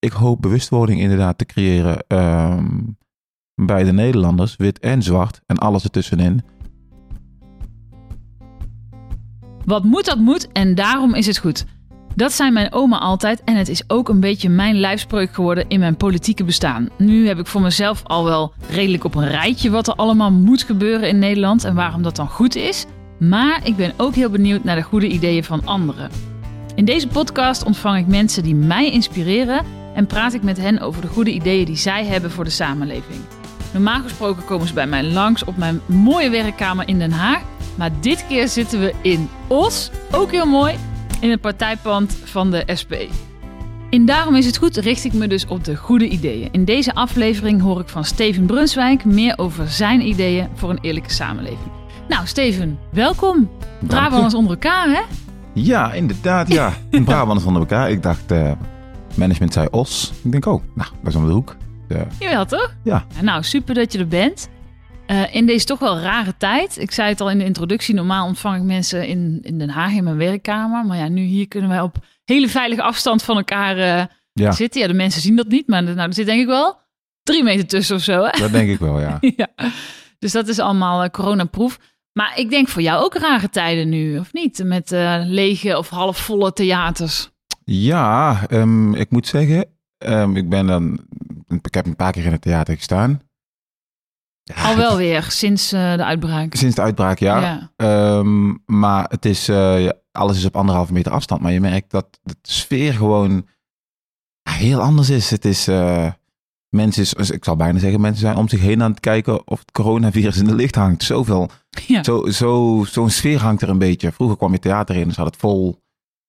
ik hoop bewustwording inderdaad te creëren ehm, bij de Nederlanders, wit en zwart en alles ertussenin. Wat moet, dat moet en daarom is het goed. Dat zei mijn oma altijd en het is ook een beetje mijn lijfspreuk geworden in mijn politieke bestaan. Nu heb ik voor mezelf al wel redelijk op een rijtje wat er allemaal moet gebeuren in Nederland en waarom dat dan goed is. Maar ik ben ook heel benieuwd naar de goede ideeën van anderen. In deze podcast ontvang ik mensen die mij inspireren en praat ik met hen over de goede ideeën die zij hebben voor de samenleving. Normaal gesproken komen ze bij mij langs op mijn mooie werkkamer in Den Haag. Maar dit keer zitten we in Os, ook heel mooi, in het partijpand van de SP. In Daarom is het goed richt ik me dus op de goede ideeën. In deze aflevering hoor ik van Steven Brunswijk meer over zijn ideeën voor een eerlijke samenleving. Nou, Steven, welkom. Brabanders onder elkaar, hè? Ja, inderdaad, ja. Brabanders onder elkaar. Ik dacht, eh, management zei Os. Ik denk, oh, nou, dat is om de hoek. Uh, Jawel, toch? ja, Nou, super dat je er bent. Eh, in deze toch wel rare tijd. Ik zei het al in de introductie. Normaal ontvang ik mensen in, in Den Haag in mijn werkkamer. Maar ja, nu hier kunnen wij op hele veilige afstand van elkaar eh, ja zitten. Ja, de mensen zien dat niet. Maar nou, er zit denk ik wel drie meter tussen of zo. Hè? dat denk ik wel, ja. ja. Dus dat is allemaal uh, coronaproof. Maar ik denk voor jou ook rare tijden nu, of niet? Met lege of halfvolle theaters. Ja, ehm, ik moet zeggen, ehm, ik ben dan, ik heb een paar keer in het theater gestaan. Ja, Al wel weer, sinds eh, de uitbraak. Sinds de uitbraak, ja. Ja. Ehm, maar het is, eh, ja, alles is op anderhalve meter afstand. Maar je merkt dat de sfeer gewoon heel anders is. Het is, eh, mensen is, ik zal bijna zeggen, mensen zijn om zich heen aan het kijken of het coronavirus in de licht hangt. Zoveel, Ja. zo, zo, zo'n sfeer hangt er een beetje. Vroeger kwam je theater in, dus had het vol.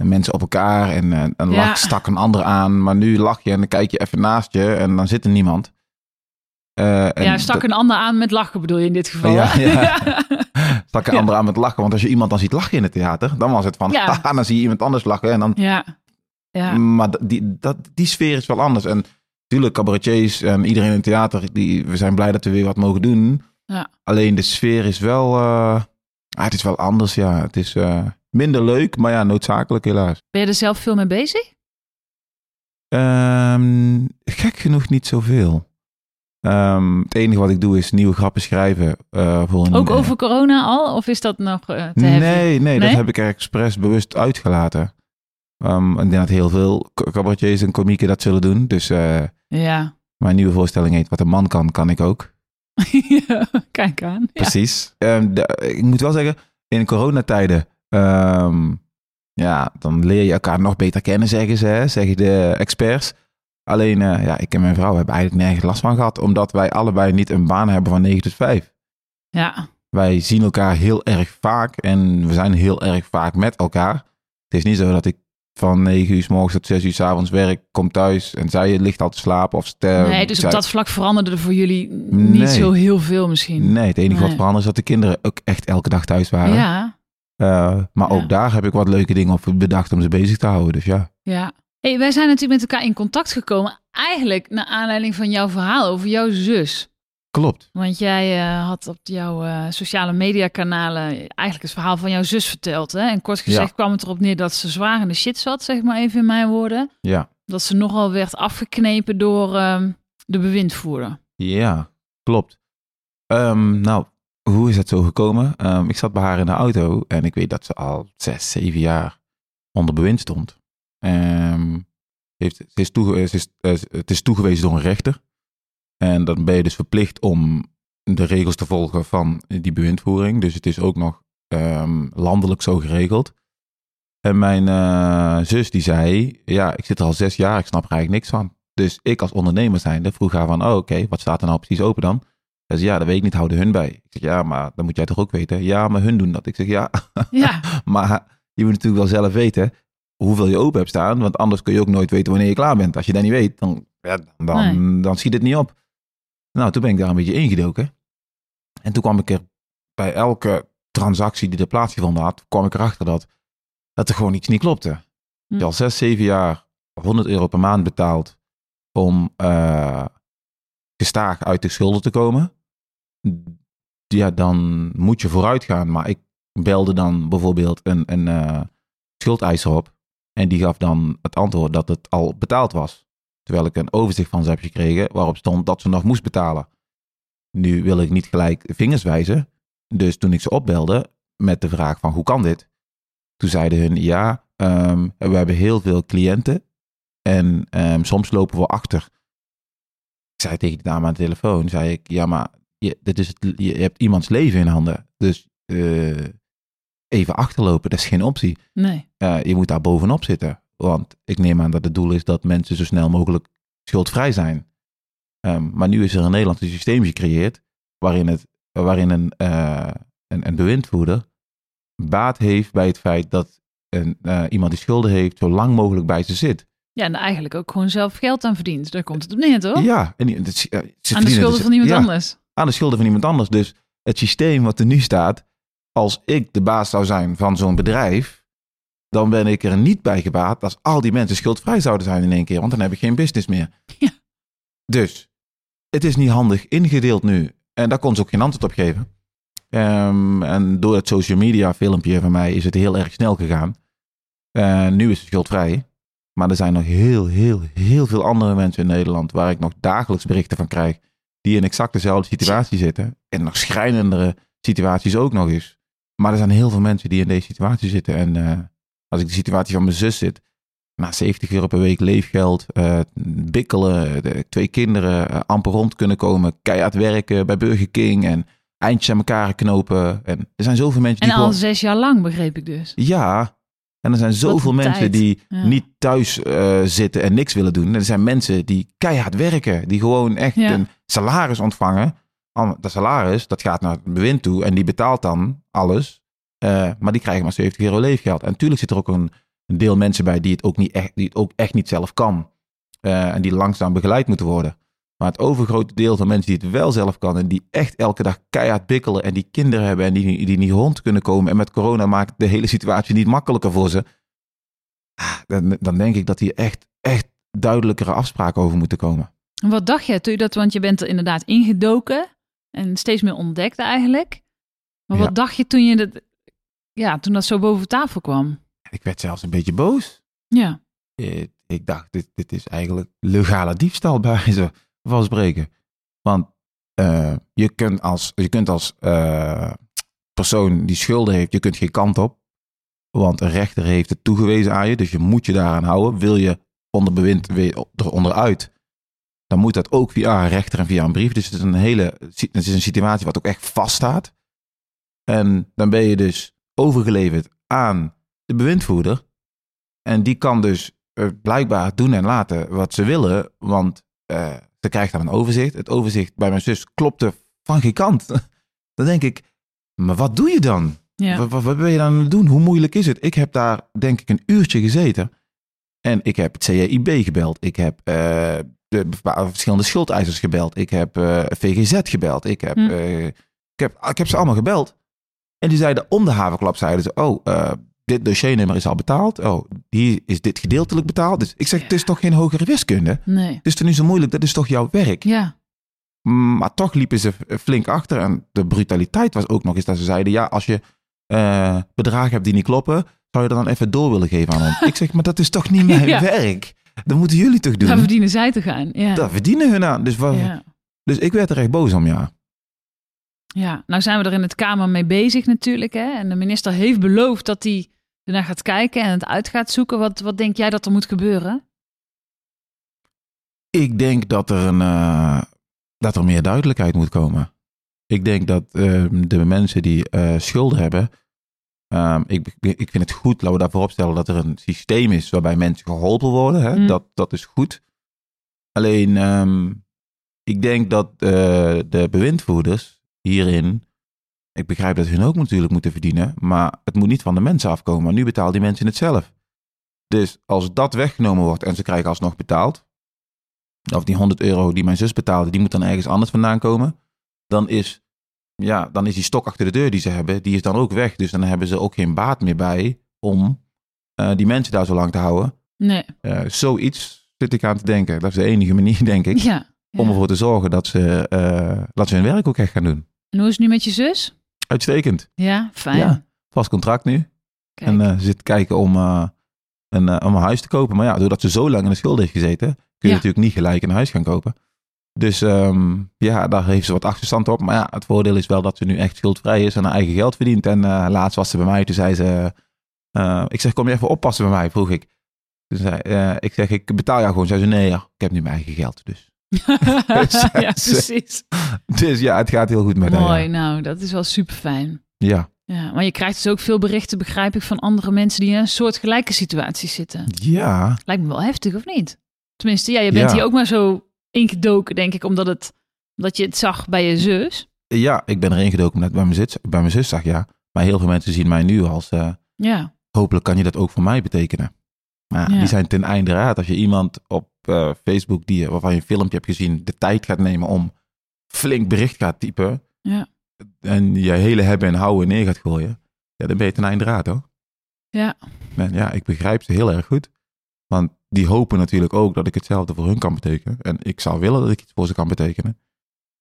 En mensen op elkaar en eh, een Ja. lach stak een ander aan. Maar nu lach je en dan kijk je even naast je en dan zit er niemand. Eh, en ja, stak een ander aan met lachen bedoel je in dit geval. Ja, stak een ander aan met lachen. Want als je iemand dan ziet lachen in het theater, dan was het van, Ja. haha, dan zie je iemand anders lachen. En dan, ja. ja. Maar die, dat, die sfeer is wel anders. En natuurlijk, cabaretiers en iedereen in het theater, die, we zijn blij dat we weer wat mogen doen. Ja. Alleen de sfeer is wel, eh, ah, het is wel anders, ja. Het is minder leuk, maar ja, noodzakelijk helaas. Ben je er zelf veel mee bezig? Ehm, gek genoeg niet zoveel. Ehm, het enige wat ik doe is nieuwe grappen schrijven. eh, voor een, Ook over corona al? Of is dat nog eh, te heavy? Nee, nee, dat Nee? heb ik er expres bewust uitgelaten. Ehm, en ik denk dat heel veel ca- cabaretiers en komieken dat zullen doen. Dus eh, Ja. mijn nieuwe voorstelling heet Wat een man kan, kan ik ook. Ja, Kijk aan. Ja. Precies. De- ik moet wel zeggen, in coronatijden, ehm, ja, dan leer je elkaar nog beter kennen, zeggen ze, hè, zeggen de experts. Alleen, eh, ja, ik en mijn vrouw hebben eigenlijk nergens last van gehad, omdat wij allebei niet een baan hebben van 9 tot 5. Ja. Wij zien elkaar heel erg vaak en we zijn heel erg vaak met elkaar. Het is niet zo dat ik van 9 uur s morgens tot 6 uur s avonds werk, kom thuis en zij ligt al te slapen. Of ster- nee, dus op dat vlak veranderde er voor jullie niet Nee. zo heel veel misschien. Nee, het enige Nee. wat verandert is dat de kinderen ook echt elke dag thuis waren. Ja, maar Ja. ook daar heb ik wat leuke dingen op bedacht om ze bezig te houden. Dus ja. ja. Hey, wij zijn natuurlijk met elkaar in contact gekomen. Eigenlijk naar aanleiding van jouw verhaal over jouw zus. Klopt. Want jij eh, had op jouw eh, sociale media kanalen eigenlijk het verhaal van jouw zus verteld. Hè? En kort gezegd Ja. kwam het erop neer dat ze zwaar in de shit zat, zeg maar even in mijn woorden. Ja. Dat ze nogal werd afgeknepen door ehm, de bewindvoerder. Ja, klopt. Ehm, nou, hoe is dat zo gekomen? Ehm, ik zat bij haar in de auto en ik weet dat ze al zes, zeven jaar onder bewind stond. Ehm, heeft, eh, het is toegewezen door een rechter. En dan ben je dus verplicht om de regels te volgen van die bewindvoering. Dus het is ook nog ehm, landelijk zo geregeld. En mijn eh, zus die zei, ja, ik zit er al zes jaar, ik snap er eigenlijk niks van. Dus ik als ondernemer zijnde vroeg haar van, oh oké, wat staat er nou precies open dan? Zei, ja, dat weet ik niet, houden hun bij. Ik zeg, ja, maar dan moet jij toch ook weten? Ja, maar hun doen dat. Ik zeg, ja, Ja, maar je moet natuurlijk wel zelf weten hoeveel je open hebt staan. Want anders kun je ook nooit weten wanneer je klaar bent. Als je dat niet weet, dan, ja, dan, dan schiet het niet op. Nou, toen ben ik daar een beetje ingedoken. En toen kwam ik er bij elke transactie die er plaatsgevonden had, kwam ik erachter dat, dat er gewoon iets niet klopte. Hm. Je al zes, zeven jaar 100 euro per maand betaald om eh, gestaag uit de schulden te komen. Ja, dan moet je vooruit gaan. Maar ik belde dan bijvoorbeeld een, een eh, schuldeiser op. En die gaf dan het antwoord dat het al betaald was. Terwijl ik een overzicht van ze heb gekregen waarop stond dat ze nog moest betalen. Nu wil ik niet gelijk vingers wijzen. Dus toen ik ze opbelde met de vraag van hoe kan dit? Toen zeiden hun ja, ehm, we hebben heel veel cliënten en ehm, soms lopen we achter. Ik zei tegen de dame aan de telefoon, zei ik, ja maar je, dit is het, je hebt iemands leven in handen. Dus eh, even achterlopen, dat is geen optie. Nee. Eh, je moet daar bovenop zitten. Want ik neem aan dat het doel is dat mensen zo snel mogelijk schuldvrij zijn. Ehm, maar nu is er in Nederland een systeem gecreëerd waarin, het, waarin een, uh, een, een bewindvoerder baat heeft bij het feit dat een, uh, iemand die schulden heeft zo lang mogelijk bij ze zit. Ja, en eigenlijk ook gewoon zelf geld aan verdient. Daar komt het op neer, toch? Ja. En, het, aan de schulden dus, van iemand ja, anders. Aan de schulden van iemand anders. Dus het systeem wat er nu staat, als ik de baas zou zijn van zo'n bedrijf, dan ben ik er niet bij gebaat als al die mensen schuldvrij zouden zijn in één keer, want dan heb ik geen business meer. Ja. Dus het is niet handig ingedeeld nu. En daar kon ze ook geen antwoord op geven. Um, en door het social media filmpje van mij is het heel erg snel gegaan. Uh, nu is het schuldvrij. Maar er zijn nog heel, heel, heel veel andere mensen in Nederland waar ik nog dagelijks berichten van krijg. Die in exact dezelfde situatie zitten. En nog schrijnendere situaties ook nog eens. Maar er zijn heel veel mensen die in deze situatie zitten. En uh, als ik de situatie van mijn zus zit. Na 70 euro per week leefgeld, uh, bikkelen, de, twee kinderen, uh, amper rond kunnen komen, keihard werken bij Burger King en eindjes aan elkaar knopen. En er zijn zoveel mensen En die al gewoon... zes jaar lang, begreep ik dus. Ja, en er zijn zoveel mensen tijd. die Ja. niet thuis uh, zitten en niks willen doen. En er zijn mensen die keihard werken, die gewoon echt Ja. een salaris ontvangen. Dat salaris, dat gaat naar het bewind toe en die betaalt dan alles. Uh, maar die krijgen maar 70 euro leefgeld. En natuurlijk zit er ook een, een deel mensen bij die het ook, niet echt, die het ook echt niet zelf kan. Uh, en die langzaam begeleid moeten worden. Maar het overgrote deel van mensen die het wel zelf kan en die echt elke dag keihard bikkelen en die kinderen hebben en die, die niet rond kunnen komen. En met corona maakt de hele situatie niet makkelijker voor ze. Ah, Dan, dan denk ik dat hier echt, echt duidelijkere afspraken over moeten komen. En Wat dacht jij toen je dat, want je bent er inderdaad ingedoken en steeds meer ontdekte eigenlijk. Maar wat Ja. dacht je toen je dat, ja, toen dat zo boven tafel kwam? Ik werd zelfs een beetje boos. Ja, Eh, Ik dacht, dit, dit is eigenlijk legale diefstal bij wijze van spreken. Want uh, je kunt als, je kunt als uh, persoon die schulden heeft, je kunt geen kant op. Want een rechter heeft het toegewezen aan je, dus je moet je daaraan houden. Wil je onder bewind weer eronderuit, dan moet dat ook via een rechter en via een brief. Dus het is een hele, het is een situatie wat ook echt vaststaat. En dan ben je dus overgeleverd aan de bewindvoerder. En die kan dus uh, blijkbaar doen en laten wat ze willen, want uh, ze krijgt dan een overzicht. Het overzicht bij mijn zus klopte van geen kant. dan denk ik, maar wat doe je dan? ja. Wat, wat, ben je dan aan het doen? Hoe moeilijk is het? Ik heb daar denk ik een uurtje gezeten. En ik heb het CIB gebeld. Ik heb uh, de verschillende schuldeisers gebeld. Ik heb uh, VGZ gebeld. Ik heb, Hm. uh, ik, heb, ik heb ze allemaal gebeld. En die zeiden om de havenklap, zeiden ze, oh, dit dossiernummer is al betaald. Oh, hier is dit gedeeltelijk betaald. Dus ik zeg, het is toch geen hogere wiskunde? Nee. Het is toch niet zo moeilijk? Dat is toch jouw werk? Ja. Maar toch liepen ze flink achter. En de brutaliteit was ook nog eens dat ze zeiden, ja, als je uh, bedragen hebt die niet kloppen, zou je dat dan even door willen geven aan ons? ik zeg, maar dat is toch niet mijn Ja. werk? Dat moeten jullie toch doen? Daar verdienen zij te gaan. Ja. Daar verdienen hun aan. Dus, wat, ja. dus ik werd er echt boos om, ja. Ja, nou zijn we er in het Kamer mee bezig natuurlijk. Hè? En de minister heeft beloofd dat hij ernaar gaat kijken en het uit gaat zoeken. Wat, wat denk jij dat er moet gebeuren? Ik denk dat er, een, uh, dat er meer duidelijkheid moet komen. Ik denk dat uh, de mensen die uh, schulden hebben. Um, ik, ik vind het goed, laten we daarvoor opstellen, dat er een systeem is waarbij mensen geholpen worden. Hè? Mm. Dat, dat is goed. Alleen, um, ik denk dat uh, de bewindvoerders hierin. Ik begrijp dat hun ook natuurlijk moeten verdienen, maar het moet niet van de mensen afkomen. Maar nu betalen die mensen het zelf. Dus als dat weggenomen wordt en ze krijgen alsnog betaald, of die 100 euro die mijn zus betaalde, die moet dan ergens anders vandaan komen, dan is, ja, dan is die stok achter de deur die ze hebben, die is dan ook weg. Dus dan hebben ze ook geen baat meer bij om uh, die mensen daar zo lang te houden. Nee. Uh, zoiets zit ik aan te denken. Dat is de enige manier, denk ik, ja, ja. om ervoor te zorgen dat ze, uh, dat ze hun werk ook echt gaan doen. En hoe is het nu met je zus? Uitstekend. Ja, fijn. Ja, vast contract nu. Kijk. En uh, ze zit kijken om, uh, een, uh, om een huis te kopen. Maar ja, doordat ze zo lang in de schuld heeft gezeten, kun je Ja. natuurlijk niet gelijk een huis gaan kopen. Dus ehm, ja, daar heeft ze wat achterstand op. Maar ja, het voordeel is wel dat ze nu echt schuldvrij is en haar eigen geld verdient. En eh, laatst was ze bij mij, toen zei ze... eh, ik zeg, kom je even oppassen bij mij, vroeg ik. Toen zei, eh, ik zeg, ik betaal jou gewoon. Zei ze, nee, ja, ik heb nu mijn eigen geld. Dus, ja, precies. dus ja, het gaat heel goed met haar. Mooi, Ja. nou, dat is wel super fijn. ja. Ja, maar je krijgt dus ook veel berichten, begrijp ik, van andere mensen die in een soort gelijke situaties zitten. Ja, Lijkt me wel heftig, of niet? Tenminste, ja, je bent Ja. hier ook maar zo ingedoken, denk ik, omdat, het, omdat je het zag bij je zus. ja, ik ben erin gedoken omdat ik bij mijn, zus, bij mijn zus zag, ja. Maar heel veel mensen zien mij nu als... eh, Ja, hopelijk kan je dat ook voor mij betekenen. Maar Ja. die zijn ten einde raad. Als je iemand op eh, Facebook die, waarvan je een filmpje hebt gezien, de tijd gaat nemen om flink bericht gaat typen. Ja. En je hele hebben en houden neer gaat gooien. Ja, dan ben je ten einde raad hoor. ja, En ja, ik begrijp ze heel erg goed. Want die hopen natuurlijk ook dat ik hetzelfde voor hun kan betekenen. En ik zou willen dat ik iets voor ze kan betekenen.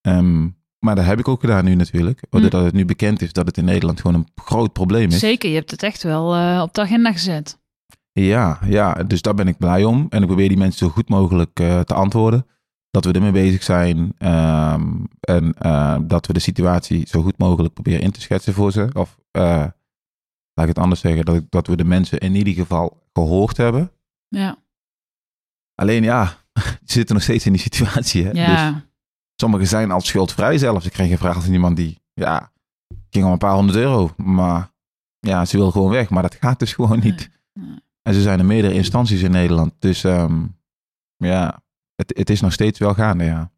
Ehm, maar dat heb ik ook gedaan nu natuurlijk. Doordat het nu bekend is dat het in Nederland gewoon een groot probleem is. zeker. Je hebt het echt wel eh, op de agenda gezet. Ja, ja, dus daar ben ik blij om. En ik probeer die mensen zo goed mogelijk eh, te antwoorden. Dat we ermee bezig zijn. ehm, en eh, dat we de situatie zo goed mogelijk proberen in te schetsen voor ze. Of eh, laat ik het anders zeggen, dat, dat we de mensen in ieder geval gehoord hebben. Ja, Alleen ja, ze zitten nog steeds in die situatie. Hè? Dus ja, sommigen zijn al schuldvrij zelfs. Ik kreeg een vraag van iemand die, ja, ging om een paar honderd euro. Maar ja, ze wil gewoon weg. Maar dat gaat dus gewoon niet. Nee. En ze zijn er meerdere instanties in Nederland. Dus ehm, ja, het, het is nog steeds wel gaande, ja.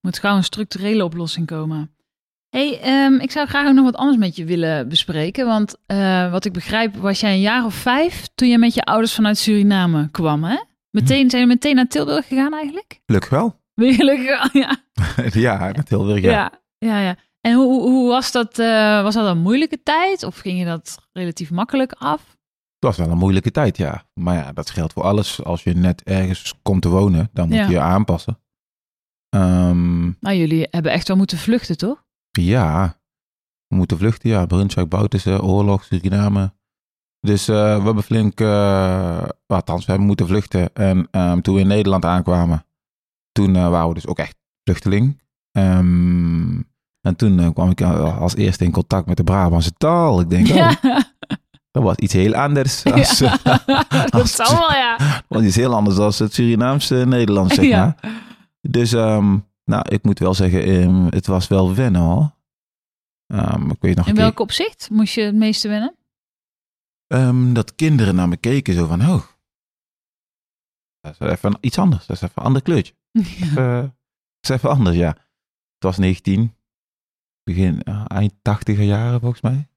moet gauw een structurele oplossing komen. hey, ehm, ik zou graag ook nog wat anders met je willen bespreken. Want eh, wat ik begrijp, was jij een jaar of vijf toen je met je ouders vanuit Suriname kwam, hè? Meteen, zijn je meteen naar Tilburg gegaan eigenlijk? Gelukkig wel. Gelukkig, ja. ja, dat heel weer, ja. Ja, ja, ja. En hoe, hoe was dat? eh, was dat een moeilijke tijd? Of ging je dat relatief makkelijk af? Het was wel een moeilijke tijd, ja. Maar ja, dat geldt voor alles. Als je net ergens komt te wonen, dan moet Ja. je je aanpassen. Ehm, Nou, jullie hebben echt wel moeten vluchten, toch? ja, we moeten vluchten, ja. Brunswijk, Bouterse, oorlog, Suriname. Dus eh, we hebben flink, eh, althans, we hebben moeten vluchten. En ehm, toen we in Nederland aankwamen, toen eh, waren we dus ook echt vluchteling. Ehm, en toen kwam ik als eerste in contact met de Brabantse taal. Ik denk, oh, Ja, dat was iets heel anders. Als, Ja. dat zal wel, ja. Dat was iets heel anders dan het Surinaamse Nederlands, zeg Ja. maar. Dus, ehm, nou, ik moet wel zeggen, ehm, het was wel wennen hoor. Ehm, ik weet nog In keer, welk opzicht moest je het meeste wennen? dat kinderen naar me keken zo van, oh, dat is even iets anders. Dat is even een ander kleurtje. Even, dat is even anders, ja. Het was 19, begin, eh, eind 80er jaren volgens mij.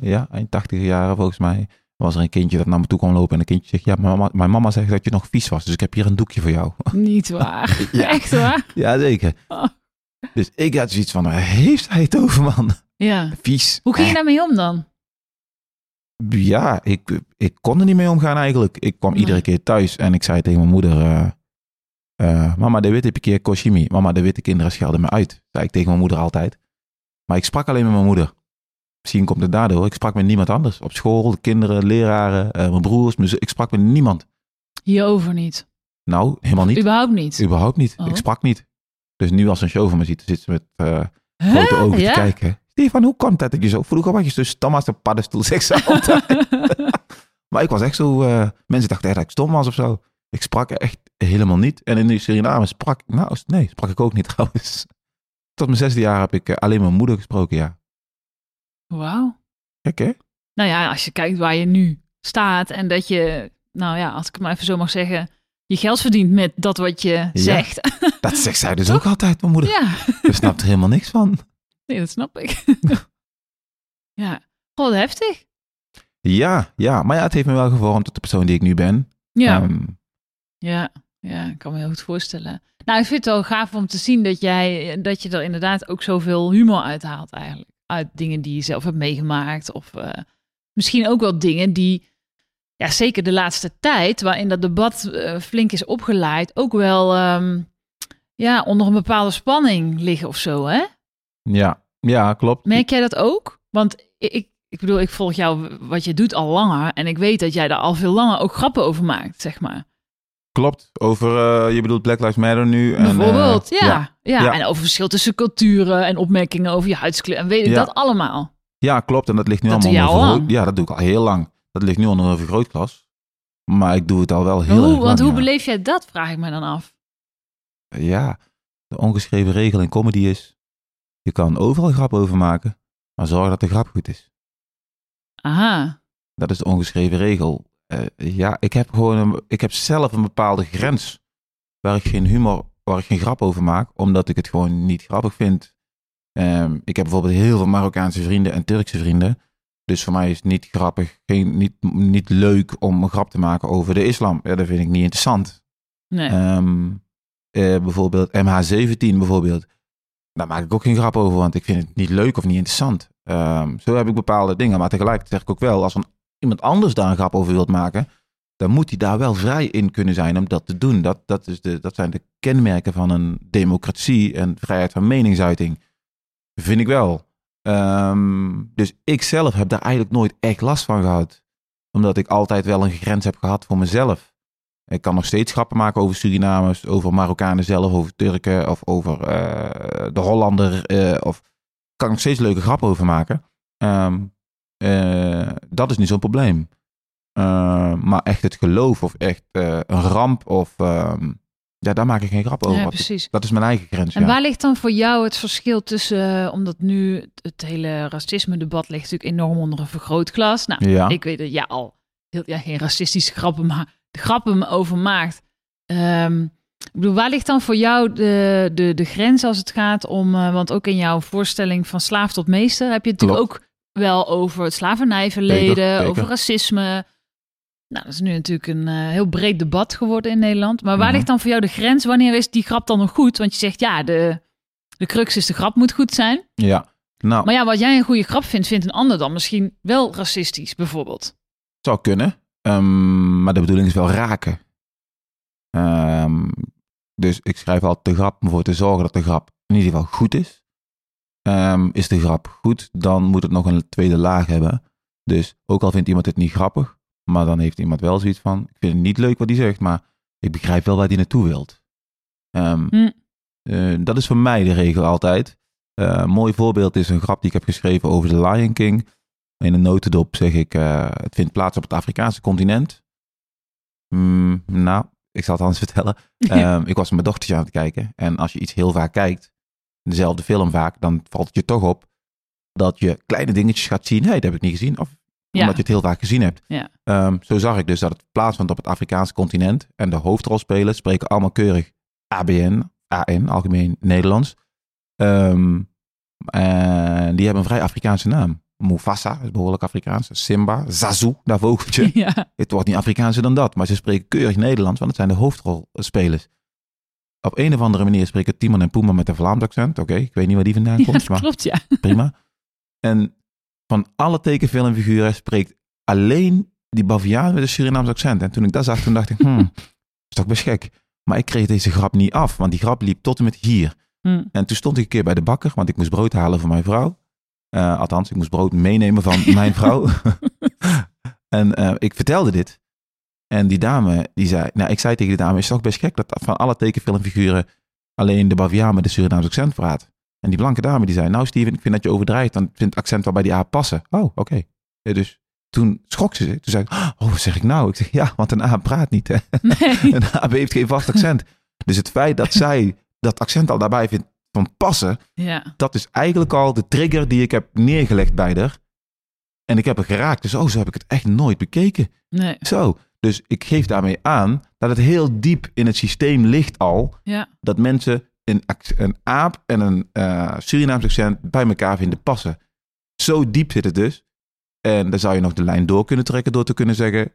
Ja, eind 80er jaren volgens mij. Was er een kindje dat naar me toe kwam lopen en een kindje zegt, ja, mijn mama, mijn mama zegt dat je nog vies was, dus ik heb hier een doekje voor jou. Niet waar. Ja. Echt waar? Ja, zeker. Oh. Dus ik had zoiets van, heeft hij het over, man? Ja. Vies. Hoe ging je daarmee om dan? Ja, ik, ik kon er niet mee omgaan eigenlijk. Ik kwam Nee. iedere keer thuis en ik zei tegen mijn moeder... eh, eh, mama, de witte keer koshimi. Mama, de witte kinderen schelden me uit. Zei ik tegen mijn moeder altijd. Maar ik sprak alleen met mijn moeder. Misschien komt het daardoor. Ik sprak met niemand anders. Op school, de kinderen, leraren, eh, mijn broers. Mijn ik sprak met niemand. Hierover niet. Nou, helemaal niet. Überhaupt niet. Überhaupt niet. Oh. Ik sprak niet. Dus nu als een show van me ziet, zit ze met eh, Huh? grote ogen Ja? te kijken. Stefan, hoe komt dat dat je zo... Vroeger was je zo stom als een paddenstoel, zegt ze altijd. maar ik was echt zo... eh, mensen dachten echt dat ik stom was of zo. Ik sprak echt helemaal niet. En in Suriname sprak... Nou, nee, sprak ik ook niet trouwens. Tot mijn zesde jaar heb ik alleen mijn moeder gesproken, ja. Wauw. Gek, hè? Nou ja, als je kijkt waar je nu staat en dat je, nou ja, als ik het maar even zo mag zeggen, je geld verdient met dat wat je zegt. Dat zegt zij dus ook altijd, mijn moeder. Ja, Je snapt er helemaal niks van. nee, dat snap ik. ja, wat heftig. Ja, ja. Maar ja, het heeft me wel gevormd tot de persoon die ik nu ben. Ja, Ehm, ja, ja, ik kan me heel goed voorstellen. Nou, ik vind het wel gaaf om te zien dat jij, dat je er inderdaad ook zoveel humor uithaalt eigenlijk. Uit dingen die je zelf hebt meegemaakt. Of eh, misschien ook wel dingen die, ja, zeker de laatste tijd, waarin dat debat eh, flink is opgeleid, ook wel ehm, ja, onder een bepaalde spanning liggen of zo, hè? ja, ja, klopt. Merk jij dat ook? Want ik, ik, ik bedoel, ik volg jou wat je doet al langer. En ik weet dat jij daar al veel langer ook grappen over maakt, zeg maar. Klopt. Over, eh, je bedoelt Black Lives Matter nu. En, Bijvoorbeeld, eh, ja. Ja. Ja. En over verschil tussen culturen en opmerkingen over je huidskleur. En weet ik Ja. dat allemaal. Ja, klopt. En dat ligt nu Dat allemaal onder vergroot- Ja, dat doe ik al heel lang. Dat ligt nu onder een vergrootglas. Maar ik doe het al wel heel hoe, lang. want hoe beleef jij dat, vraag ik me dan af. Ja, de ongeschreven regel in comedy is... Je kan overal grap over maken, maar zorg dat de grap goed is. Aha. Dat is de ongeschreven regel. Eh, ja, ik heb gewoon een, ik heb zelf een bepaalde grens waar ik geen humor, waar ik geen grap over maak, omdat ik het gewoon niet grappig vind. Ehm, ik heb bijvoorbeeld heel veel Marokkaanse vrienden en Turkse vrienden. Dus voor mij is het niet grappig, geen, niet, niet leuk om een grap te maken over de islam. Ja, dat vind ik niet interessant. Nee. Ehm, eh, bijvoorbeeld MH17 bijvoorbeeld. Daar maak ik ook geen grap over, want ik vind het niet leuk of niet interessant. Ehm, zo heb ik bepaalde dingen. Maar tegelijkertijd zeg ik ook wel, als een, iemand anders daar een grap over wilt maken, dan moet hij daar wel vrij in kunnen zijn om dat te doen. Dat, dat, is de, dat zijn de kenmerken van een democratie en vrijheid van meningsuiting. Vind ik wel. Ehm, dus ik zelf heb daar eigenlijk nooit echt last van gehad. Omdat ik altijd wel een grens heb gehad voor mezelf. Ik kan nog steeds grappen maken over Surinamers, over Marokkanen zelf, over Turken of over eh, de Hollander. eh, of kan nog steeds leuke grappen over maken. Ehm, eh, dat is niet zo'n probleem. Ehm, maar echt het geloof of echt eh, een ramp of... ehm, ja, daar maak ik geen grap over. ja, precies. dat is mijn eigen grens, En ja. waar ligt dan voor jou het verschil tussen, eh, omdat nu het hele racisme-debat ligt natuurlijk enorm onder een vergrootglas. Nou, Ja. ik weet dat jij al heel, ja, geen racistische grappen, maar de grappen over maakt. Ehm, ik bedoel, waar ligt dan voor jou de, de, de grens als het gaat om, eh, want ook in jouw voorstelling van slaaf tot meester heb je natuurlijk ook wel over het slavernijverleden, over racisme. Nou, dat is nu natuurlijk een eh, heel breed debat geworden in Nederland. Maar waar Mhm. ligt dan voor jou de grens? Wanneer is die grap dan nog goed? Want je zegt, ja, de, de crux is de grap moet goed zijn. Ja, nou, Maar ja, wat jij een goede grap vindt, vindt een ander dan misschien wel racistisch, bijvoorbeeld. zou kunnen. Ehm, maar de bedoeling is wel raken. Ehm, dus ik schrijf altijd de grap om ervoor te zorgen dat de grap in ieder geval goed is. Ehm, is de grap goed, dan moet het nog een tweede laag hebben. Dus ook al vindt iemand het niet grappig, maar dan heeft iemand wel zoiets van: ik vind het niet leuk wat hij zegt, maar ik begrijp wel waar hij naartoe wilt. Ehm, Hm. eh, dat is voor mij de regel altijd. Eh, een mooi voorbeeld is een grap die ik heb geschreven over de Lion King. In een notendop zeg ik, eh, het vindt plaats op het Afrikaanse continent. Mm, nou, ik zal het anders vertellen. Ehm, ik was met mijn dochtertje aan het kijken. En als je iets heel vaak kijkt, dezelfde film vaak, dan valt het je toch op dat je kleine dingetjes gaat zien. Hé, hey, dat heb ik niet gezien. Of Ja. omdat je het heel vaak gezien hebt. Ja. Ehm, zo zag ik dus dat het plaatsvindt op het Afrikaanse continent. En de hoofdrolspelers spreken allemaal keurig ABN, AN, Algemeen Nederlands. Ehm, en die hebben een vrij Afrikaanse naam. Mufasa is behoorlijk Afrikaans. Simba, Zazu, dat vogeltje. ja. Het wordt niet Afrikaanser dan dat, maar ze spreken keurig Nederlands, want het zijn de hoofdrolspelers. Op een of andere manier spreken Timon en Puma met een Vlaams accent. Oké, ik weet niet waar die vandaan komt, maar klopt, ja. prima. En van alle tekenfilmfiguren spreekt alleen die Baviaan met een Surinaams accent. En toen ik dat zag, toen dacht ik, hmm, is toch best gek. Maar ik kreeg deze grap niet af, want die grap liep tot en met hier. Hm. En toen stond ik een keer bij de bakker, want ik moest brood halen voor mijn vrouw. Eh, althans, ik moest brood meenemen van mijn vrouw. en eh, ik vertelde dit. En die dame, die zei, nou, ik zei tegen die dame, is toch best gek dat van alle tekenfilmfiguren alleen de Baviaan met een Surinaams accent praat. En die blanke dame die zei, nou Steven, ik vind dat je overdrijft, dan vindt het accent wel bij die aap passen. Oh, oké. Ja, dus toen schrok ze zich. Toen zei ik, oh, wat zeg ik nou? Ik zeg, ja, want een aap praat niet. Hè? Nee. Een aap heeft geen vast accent. Dus het feit dat zij dat accent al daarbij vindt van passen, Ja. dat is eigenlijk al de trigger die ik heb neergelegd bij haar. En ik heb er geraakt. Dus oh, zo heb ik het echt nooit bekeken. Nee. Zo. Dus ik geef daarmee aan dat het heel diep in het systeem ligt al. Ja. Dat mensen een, een aap en een eh Surinaams accent bij elkaar vinden passen. Zo diep zit het dus. En dan zou je nog de lijn door kunnen trekken door te kunnen zeggen...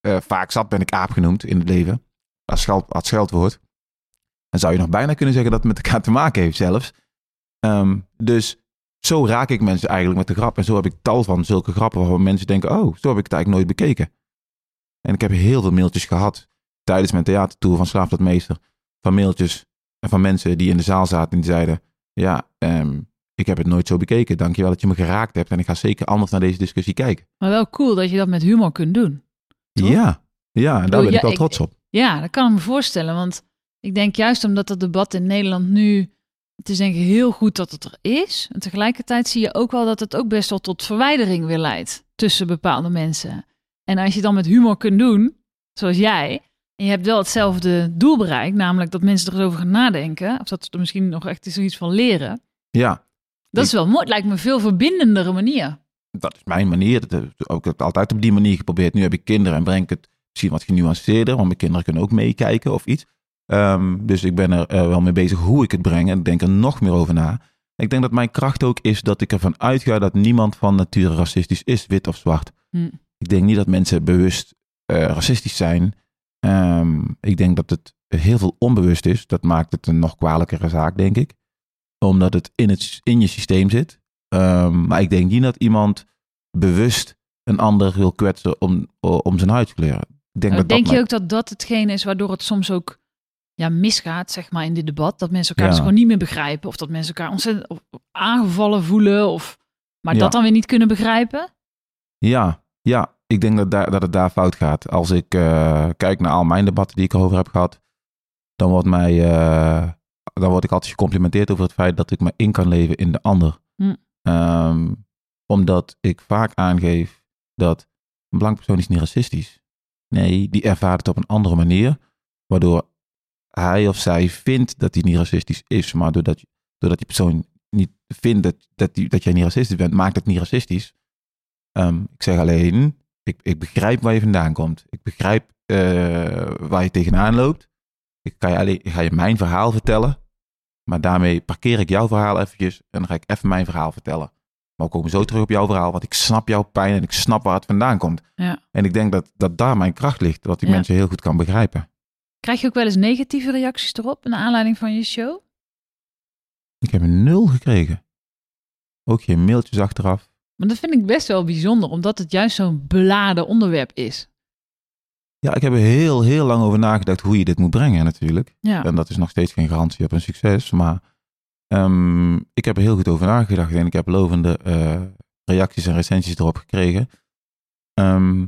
eh, vaak zat ben ik aap genoemd in het leven. Als, scheld, als scheldwoord. Dan zou je nog bijna kunnen zeggen dat het met elkaar te maken heeft zelfs. Ehm, dus zo raak ik mensen eigenlijk met de grap. En zo heb ik tal van zulke grappen waarvan mensen denken... oh, zo heb ik het eigenlijk nooit bekeken. En ik heb heel veel mailtjes gehad tijdens mijn theatertour van Slaaf tot Meester. Van mailtjes en van mensen die in de zaal zaten en die zeiden... ja, ehm, ik heb het nooit zo bekeken. Dankjewel dat je me geraakt hebt. En ik ga zeker anders naar deze discussie kijken. Maar wel cool dat je dat met humor kunt doen. Toch? Ja, ja, en daar bedoel, ben ik wel trots op. Ja, dat kan ik me voorstellen. Want ik denk juist omdat dat debat in Nederland nu... Het is denk ik heel goed dat het er is. En tegelijkertijd zie je ook wel dat het ook best wel tot verwijdering weer leidt tussen bepaalde mensen. En als je dan met humor kunt doen, zoals jij, en je hebt wel hetzelfde doel bereikt, namelijk dat mensen er eens over gaan nadenken, of dat ze er misschien nog echt zoiets van leren. Ja, Dat is wel mooi. Het lijkt me een veel verbindendere manier. dat is mijn manier. Dat heb ik ook altijd op die manier geprobeerd. Nu heb ik kinderen en breng ik het misschien wat genuanceerder, want mijn kinderen kunnen ook meekijken of iets. Ehm, dus ik ben er eh, wel mee bezig hoe ik het breng en ik denk er nog meer over na. Ik denk dat mijn kracht ook is dat ik ervan uitga dat niemand van nature racistisch is, wit of zwart. Hm. Ik denk niet dat mensen bewust eh, racistisch zijn. Ehm, ik denk dat het heel veel onbewust is. Dat maakt het een nog kwalijkere zaak, denk ik. Omdat het in, het, in je systeem zit. Ehm, maar ik denk niet dat iemand bewust een ander wil kwetsen om, om zijn huidskleur. Ik denk, dat denk dat je ook dat dat hetgene is waardoor het soms ook ja, misgaat, zeg maar, in dit debat? Dat mensen elkaar Ja. dus gewoon niet meer begrijpen. Of dat mensen elkaar ontzettend aangevallen voelen. Of, maar Ja. dat dan weer niet kunnen begrijpen? Ja, ja, ik denk dat, daar, dat het daar fout gaat. Als ik eh, kijk naar al mijn debatten die ik erover heb gehad, dan, wordt mij, eh, dan word ik altijd gecomplimenteerd over het feit dat ik me in kan leven in de ander. Hm. Ehm, omdat ik vaak aangeef dat een blank persoon is niet racistisch. Nee, die ervaart het op een andere manier, waardoor hij of zij vindt dat hij niet racistisch is, maar doordat, doordat die persoon niet vindt dat, dat, die, dat jij niet racistisch bent, maakt het niet racistisch. Ehm, ik zeg alleen, ik, ik begrijp waar je vandaan komt. Ik begrijp eh, waar je tegenaan loopt. Ik ga je, alleen, ik ga je mijn verhaal vertellen. Maar daarmee parkeer ik jouw verhaal eventjes en dan ga ik even mijn verhaal vertellen. Maar we komen zo terug op jouw verhaal, want ik snap jouw pijn en ik snap waar het vandaan komt. Ja. En ik denk dat, dat daar mijn kracht ligt, dat die Ja. mensen heel goed kan begrijpen. Krijg je ook wel eens negatieve reacties erop, naar aanleiding van je show? Ik heb een nul gekregen. Ook geen mailtjes achteraf. Maar dat vind ik best wel bijzonder, omdat het juist zo'n beladen onderwerp is. Ja, ik heb er heel, heel lang over nagedacht hoe je dit moet brengen natuurlijk. Ja, En dat is nog steeds geen garantie op een succes. Maar ehm, ik heb er heel goed over nagedacht. En ik heb lovende eh, reacties en recensies erop gekregen. Ehm,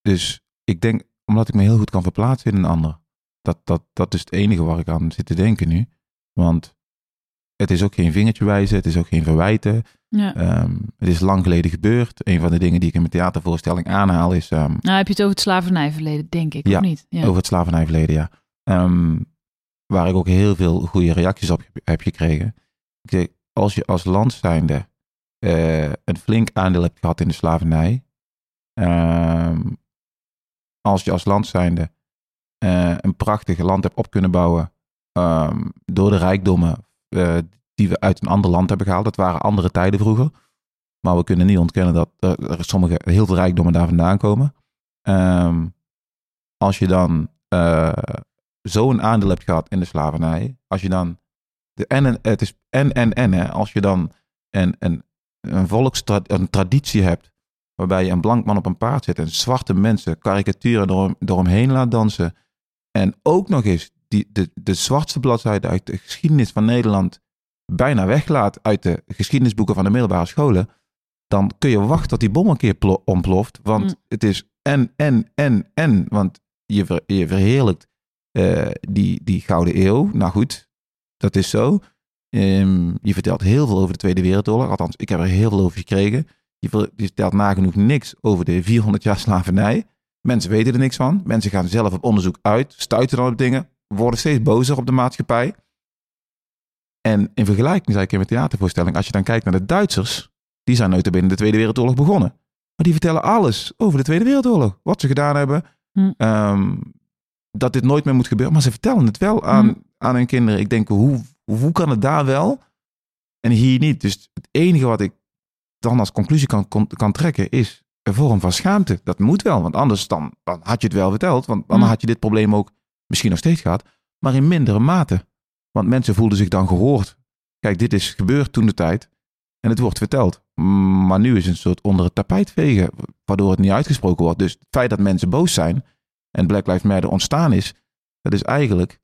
dus ik denk, omdat ik me heel goed kan verplaatsen in een ander. Dat, dat, dat is het enige waar ik aan zit te denken nu. Want het is ook geen vingertje wijzen. Het is ook geen verwijten. Ja. Ehm, het is lang geleden gebeurd. Een van de dingen die ik in mijn theatervoorstelling aanhaal is... ehm, Nou, heb je het over het slavernijverleden, denk ik, Ja, of niet? Ja. over het slavernijverleden, ja. Ehm, waar ik ook heel veel goede reacties op heb- gekregen. Ik zeg, als je als land zijnde eh, een flink aandeel hebt gehad in de slavernij. als je als land zijnde eh, een prachtig land hebt op kunnen bouwen door de rijkdommen eh, die we uit een ander land hebben gehaald. Dat waren andere tijden vroeger. Maar we kunnen niet ontkennen dat er, er sommige, heel veel rijkdommen daar vandaan komen. Ehm, als je dan eh, zo'n aandeel hebt gehad in de slavernij, als je dan de en, het is en en en, hè, als je dan een, een, een volkstrad, een traditie hebt waarbij je een blank man op een paard zet en zwarte mensen karikaturen door, door laat dansen en ook nog eens die, de, de zwartste bladzijde uit de geschiedenis van Nederland bijna weglaat uit de geschiedenisboeken van de middelbare scholen, dan kun je wachten tot die bom een keer plo- ontploft. Want Mm. het is en, en, en, en. Want je, ver, je verheerlijkt eh, die, die Gouden Eeuw. Nou goed, dat is zo. Ehm, je vertelt heel veel over de Tweede Wereldoorlog. Althans, ik heb er heel veel over gekregen. Je vertelt nagenoeg niks over de 400 jaar slavernij. Mensen weten er niks van. Mensen gaan zelf op onderzoek uit, stuiten dan op dingen, worden steeds bozer op de maatschappij. En in vergelijking, zei ik in mijn theatervoorstelling, als je dan kijkt naar de Duitsers, die zijn nooit binnen de Tweede Wereldoorlog begonnen. Maar die vertellen alles over de Tweede Wereldoorlog. Wat ze gedaan hebben. Hm. ehm, dat dit nooit meer moet gebeuren. Maar ze vertellen het wel aan, Hm. aan hun kinderen. Ik denk, hoe, hoe kan het daar wel en hier niet? Dus het enige wat ik dan als conclusie kan, kan, kan trekken is een vorm van schaamte. Dat moet wel, want anders dan, dan had je het wel verteld. Want dan Hm. had je dit probleem ook misschien nog steeds gehad. Maar in mindere mate. Want mensen voelden zich dan gehoord. Kijk, dit is gebeurd toen de tijd. En het wordt verteld. Maar nu is het een soort onder het tapijt vegen. Waardoor het niet uitgesproken wordt. Dus het feit dat mensen boos zijn. En Black Lives Matter ontstaan is. Dat is eigenlijk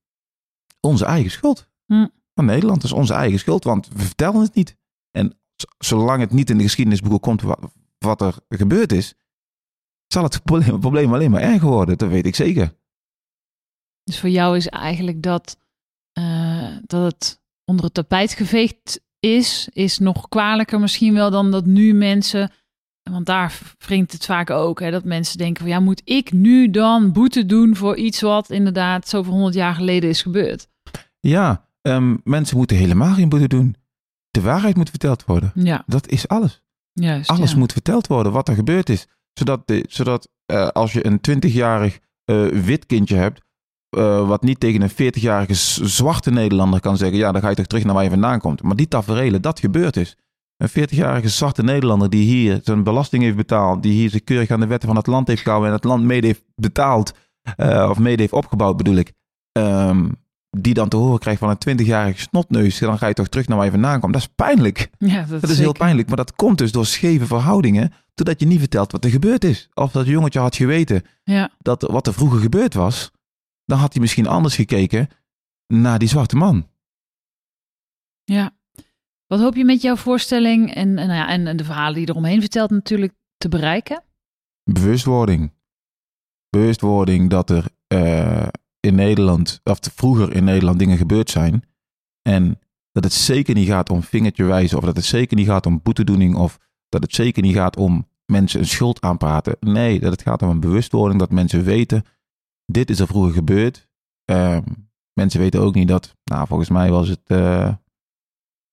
onze eigen schuld. Hm. Van Nederland. Is onze eigen schuld. Want we vertellen het niet. En zolang het niet in de geschiedenisboeken komt wat, er gebeurd is. Zal het probleem, probleem alleen maar erger worden. Dat weet ik zeker. Dus voor jou is eigenlijk dat, uh, dat het onder het tapijt geveegd is, is nog kwalijker misschien wel dan dat nu mensen, want daar wringt het vaak ook, hè, dat mensen denken van ja, moet ik nu dan boete doen voor iets wat inderdaad zoveel honderd jaar geleden is gebeurd? Ja, um, mensen moeten helemaal geen boete doen. De waarheid moet verteld worden. Ja. Dat is alles. Juist, alles ja. moet verteld worden wat er gebeurd is. Zodat, de, zodat uh, als je een 20-jarig uh, wit kindje hebt, uh, wat niet tegen een 40-jarige zwarte Nederlander kan zeggen: ja, dan ga je toch terug naar waar je vandaan komt. Maar die taferelen, dat gebeurd is. Een 40-jarige zwarte Nederlander die hier zijn belasting heeft betaald, die hier zich keurig aan de wetten van het land heeft gehouden en het land mede heeft betaald, uh, of mede heeft opgebouwd bedoel ik, um, die dan te horen krijgt van een 20-jarige snotneus, dan ga je toch terug naar waar je vandaan komt. Dat is pijnlijk. Ja, dat, dat is zeker. heel pijnlijk, maar dat komt dus door scheve verhoudingen, doordat je niet vertelt wat er gebeurd is. Of dat jongetje had geweten ja. dat wat er vroeger gebeurd was, dan had hij misschien anders gekeken naar die zwarte man. Ja. Wat hoop je met jouw voorstelling en, en, nou ja, en de verhalen die je eromheen vertelt natuurlijk te bereiken? Bewustwording. Bewustwording dat er uh, in Nederland, of vroeger in Nederland dingen gebeurd zijn. En dat het zeker niet gaat om vingertje wijzen, of dat het zeker niet gaat om boetedoening, of dat het zeker niet gaat om mensen een schuld aanpraten. Nee, dat het gaat om een bewustwording, dat mensen weten, dit is er vroeger gebeurd. Uh, mensen weten ook niet dat, nou volgens mij was het uh,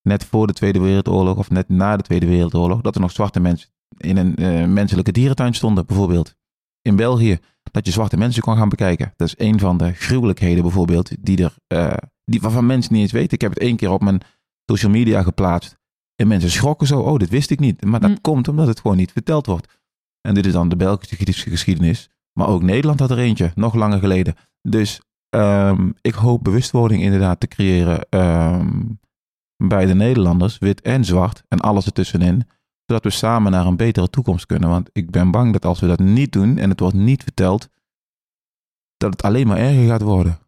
net voor de Tweede Wereldoorlog of net na de Tweede Wereldoorlog, dat er nog zwarte mensen in een uh, menselijke dierentuin stonden, bijvoorbeeld. In België, dat je zwarte mensen kon gaan bekijken. Dat is een van de gruwelijkheden bijvoorbeeld, die er, uh, die, waarvan mensen niet eens weten. Ik heb het één keer op mijn social media geplaatst. En mensen schrokken zo, oh, dit wist ik niet. Maar dat mm. komt omdat het gewoon niet verteld wordt. En dit is dan de Belgische geschiedenis. Maar ook Nederland had er eentje, nog langer geleden. Dus um, ik hoop bewustwording inderdaad te creëren um, bij de Nederlanders, wit en zwart, en alles ertussenin. Zodat we samen naar een betere toekomst kunnen. Want ik ben bang dat als we dat niet doen en het wordt niet verteld, dat het alleen maar erger gaat worden.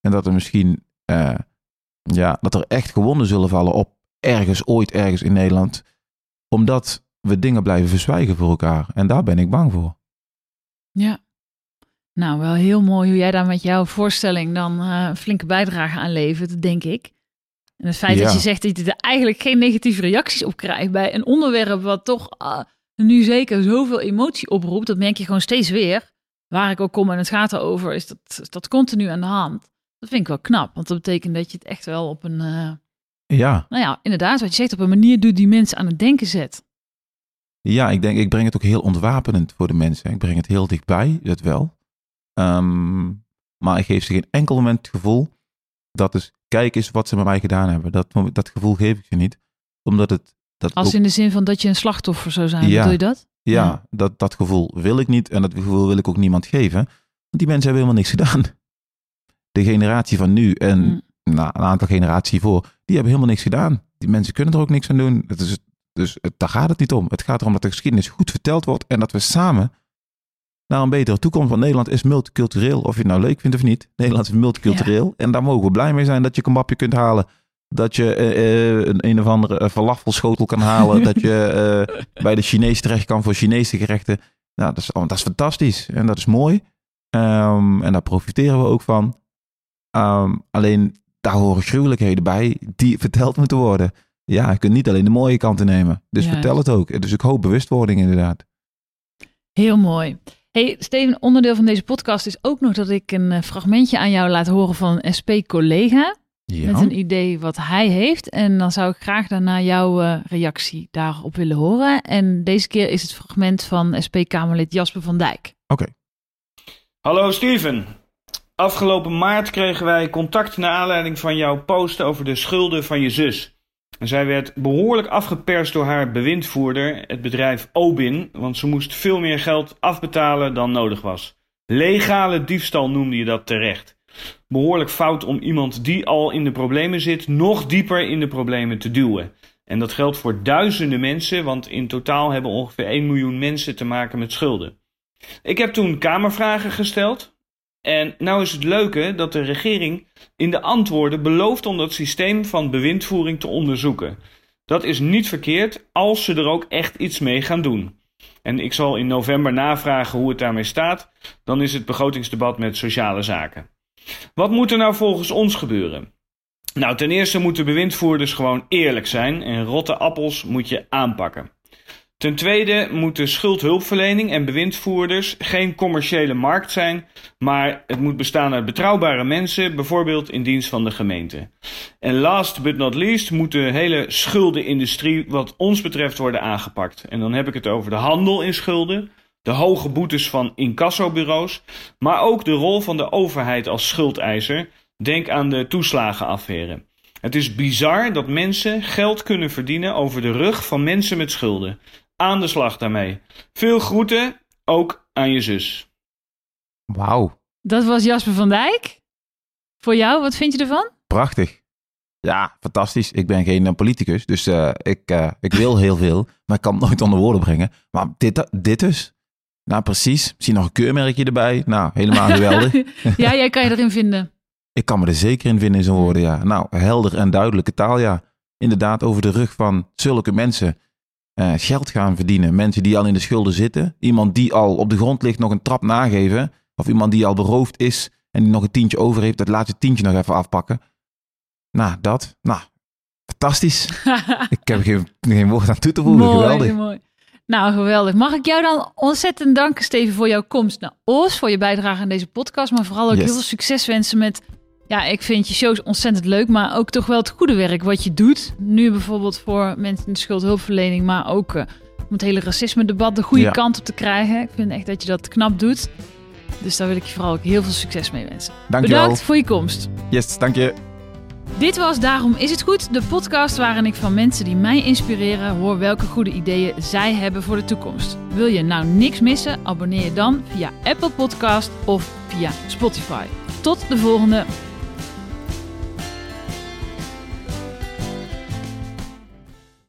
En dat er misschien, uh, ja, dat er echt gewonden zullen vallen op ergens, ooit ergens in Nederland. Omdat we dingen blijven verzwijgen voor elkaar. En daar ben ik bang voor. Ja. Nou, wel heel mooi hoe jij daar met jouw voorstelling dan uh, een flinke bijdrage aan levert, denk ik. En het feit ja. dat je zegt dat je er eigenlijk geen negatieve reacties op krijgt bij een onderwerp wat toch uh, nu zeker zoveel emotie oproept, dat merk je gewoon steeds weer. Waar ik ook kom en het gaat erover, is dat, is dat continu aan de hand. Dat vind ik wel knap, want dat betekent dat je het echt wel op een, uh, ja. nou ja, inderdaad, wat je zegt, op een manier doet die mensen aan het denken zet. Ja, ik denk, ik breng het ook heel ontwapenend voor de mensen. Ik breng het heel dichtbij, dat wel. Um, maar ik geef ze geen enkel moment het gevoel dat is, kijk eens wat ze met mij gedaan hebben. Dat, dat gevoel geef ik ze niet. Omdat het... Dat Als ook, in de zin van dat je een slachtoffer zou zijn, ja, bedoel je dat? Ja, ja, Dat, dat gevoel wil ik niet en dat gevoel wil ik ook niemand geven. Want die mensen hebben helemaal niks gedaan. De generatie van nu en mm. nou, een aantal generaties voor, die hebben helemaal niks gedaan. Die mensen kunnen er ook niks aan doen. Het is, dus het, daar gaat het niet om. Het gaat erom dat de geschiedenis goed verteld wordt en dat we samen naar een betere toekomst. Want Nederland is multicultureel, of je het nou leuk vindt of niet. Nederland is multicultureel. Ja. En daar mogen we blij mee zijn dat je een mapje kunt halen. Dat je uh, een, een of andere falafelschotel kan halen. dat je uh, bij de Chinees terecht kan voor Chinese gerechten. Nou, dat is, dat is fantastisch. En dat is mooi. Um, en daar profiteren we ook van. Um, alleen daar horen gruwelijkheden bij die verteld moeten worden. Ja, je kunt niet alleen de mooie kanten nemen. Dus ja, vertel het ook. Dus ik hoop bewustwording inderdaad. Heel mooi. Hey Steven, onderdeel van deze podcast is ook nog dat ik een fragmentje aan jou laat horen van een SP-collega. Ja. Met een idee wat hij heeft. En dan zou ik graag daarna jouw uh, reactie daarop willen horen. En deze keer is het fragment van SP-Kamerlid Jasper van Dijk. Oké. Okay. Hallo Steven. Afgelopen maart kregen wij contact naar aanleiding van jouw post over de schulden van je zus. Zij werd behoorlijk afgeperst door haar bewindvoerder, het bedrijf Obin, want ze moest veel meer geld afbetalen dan nodig was. Legale diefstal noemde je dat terecht. Behoorlijk fout om iemand die al in de problemen zit, nog dieper in de problemen te duwen. En dat geldt voor duizenden mensen, want in totaal hebben ongeveer 1 miljoen mensen te maken met schulden. Ik heb toen kamervragen gesteld, en nou is het leuke dat de regering in de antwoorden belooft om dat systeem van bewindvoering te onderzoeken. Dat is niet verkeerd als ze er ook echt iets mee gaan doen. En ik zal in november navragen hoe het daarmee staat. Dan is het begrotingsdebat met sociale zaken. Wat moet er nou volgens ons gebeuren? Nou, ten eerste moeten bewindvoerders gewoon eerlijk zijn en rotte appels moet je aanpakken. Ten tweede moeten schuldhulpverlening en bewindvoerders geen commerciële markt zijn, maar het moet bestaan uit betrouwbare mensen, bijvoorbeeld in dienst van de gemeente. En last but not least moet de hele schuldenindustrie wat ons betreft worden aangepakt. En dan heb ik het over de handel in schulden, de hoge boetes van incassobureaus, maar ook de rol van de overheid als schuldeiser. Denk aan de toeslagenaffaire. Het is bizar dat mensen geld kunnen verdienen over de rug van mensen met schulden. Aan de slag daarmee. Veel groeten, ook aan je zus. Wauw, Dat was Jasper van Dijk. Voor jou, wat vind je ervan? prachtig. Ja, fantastisch. Ik ben geen eh, politicus, dus eh, ik, eh, ik wil heel veel, maar ik kan het nooit onder woorden brengen. Maar dit, dit dus? Nou, precies. Misschien nog een keurmerkje erbij. Nou, helemaal geweldig. ja, jij kan je erin vinden. Ik kan me er zeker in vinden in zo'n woorden, ja. Nou, helder en duidelijke taal, ja. Inderdaad, over de rug van zulke mensen eh, geld gaan verdienen. Mensen die al in de schulden zitten. Iemand die al op de grond ligt nog een trap nageven. Of iemand die al beroofd is en die nog een tientje over heeft. Dat laatste tientje nog even afpakken. Nou, dat. Nou, fantastisch. ik heb geen, geen woord aan toe te voegen. mooi, geweldig. mooi. Nou, geweldig. Mag ik jou dan ontzettend danken, Steven, voor jouw komst naar Os, voor je bijdrage aan deze podcast, maar vooral ook Yes. heel veel succes wensen met, ja, ik vind je shows ontzettend leuk, maar ook toch wel het goede werk wat je doet. Nu bijvoorbeeld voor mensen in de schuldhulpverlening, maar ook eh, om het hele racisme-debat de goede Ja. kant op te krijgen. Ik vind echt dat je dat knap doet. Dus daar wil ik je vooral ook heel veel succes mee wensen. Bedankt voor je komst. Yes, dank je. Dit was Daarom is het goed, de podcast waarin ik van mensen die mij inspireren hoor welke goede ideeën zij hebben voor de toekomst. Wil je nou niks missen? Abonneer je dan via Apple Podcast of via Spotify. Tot de volgende.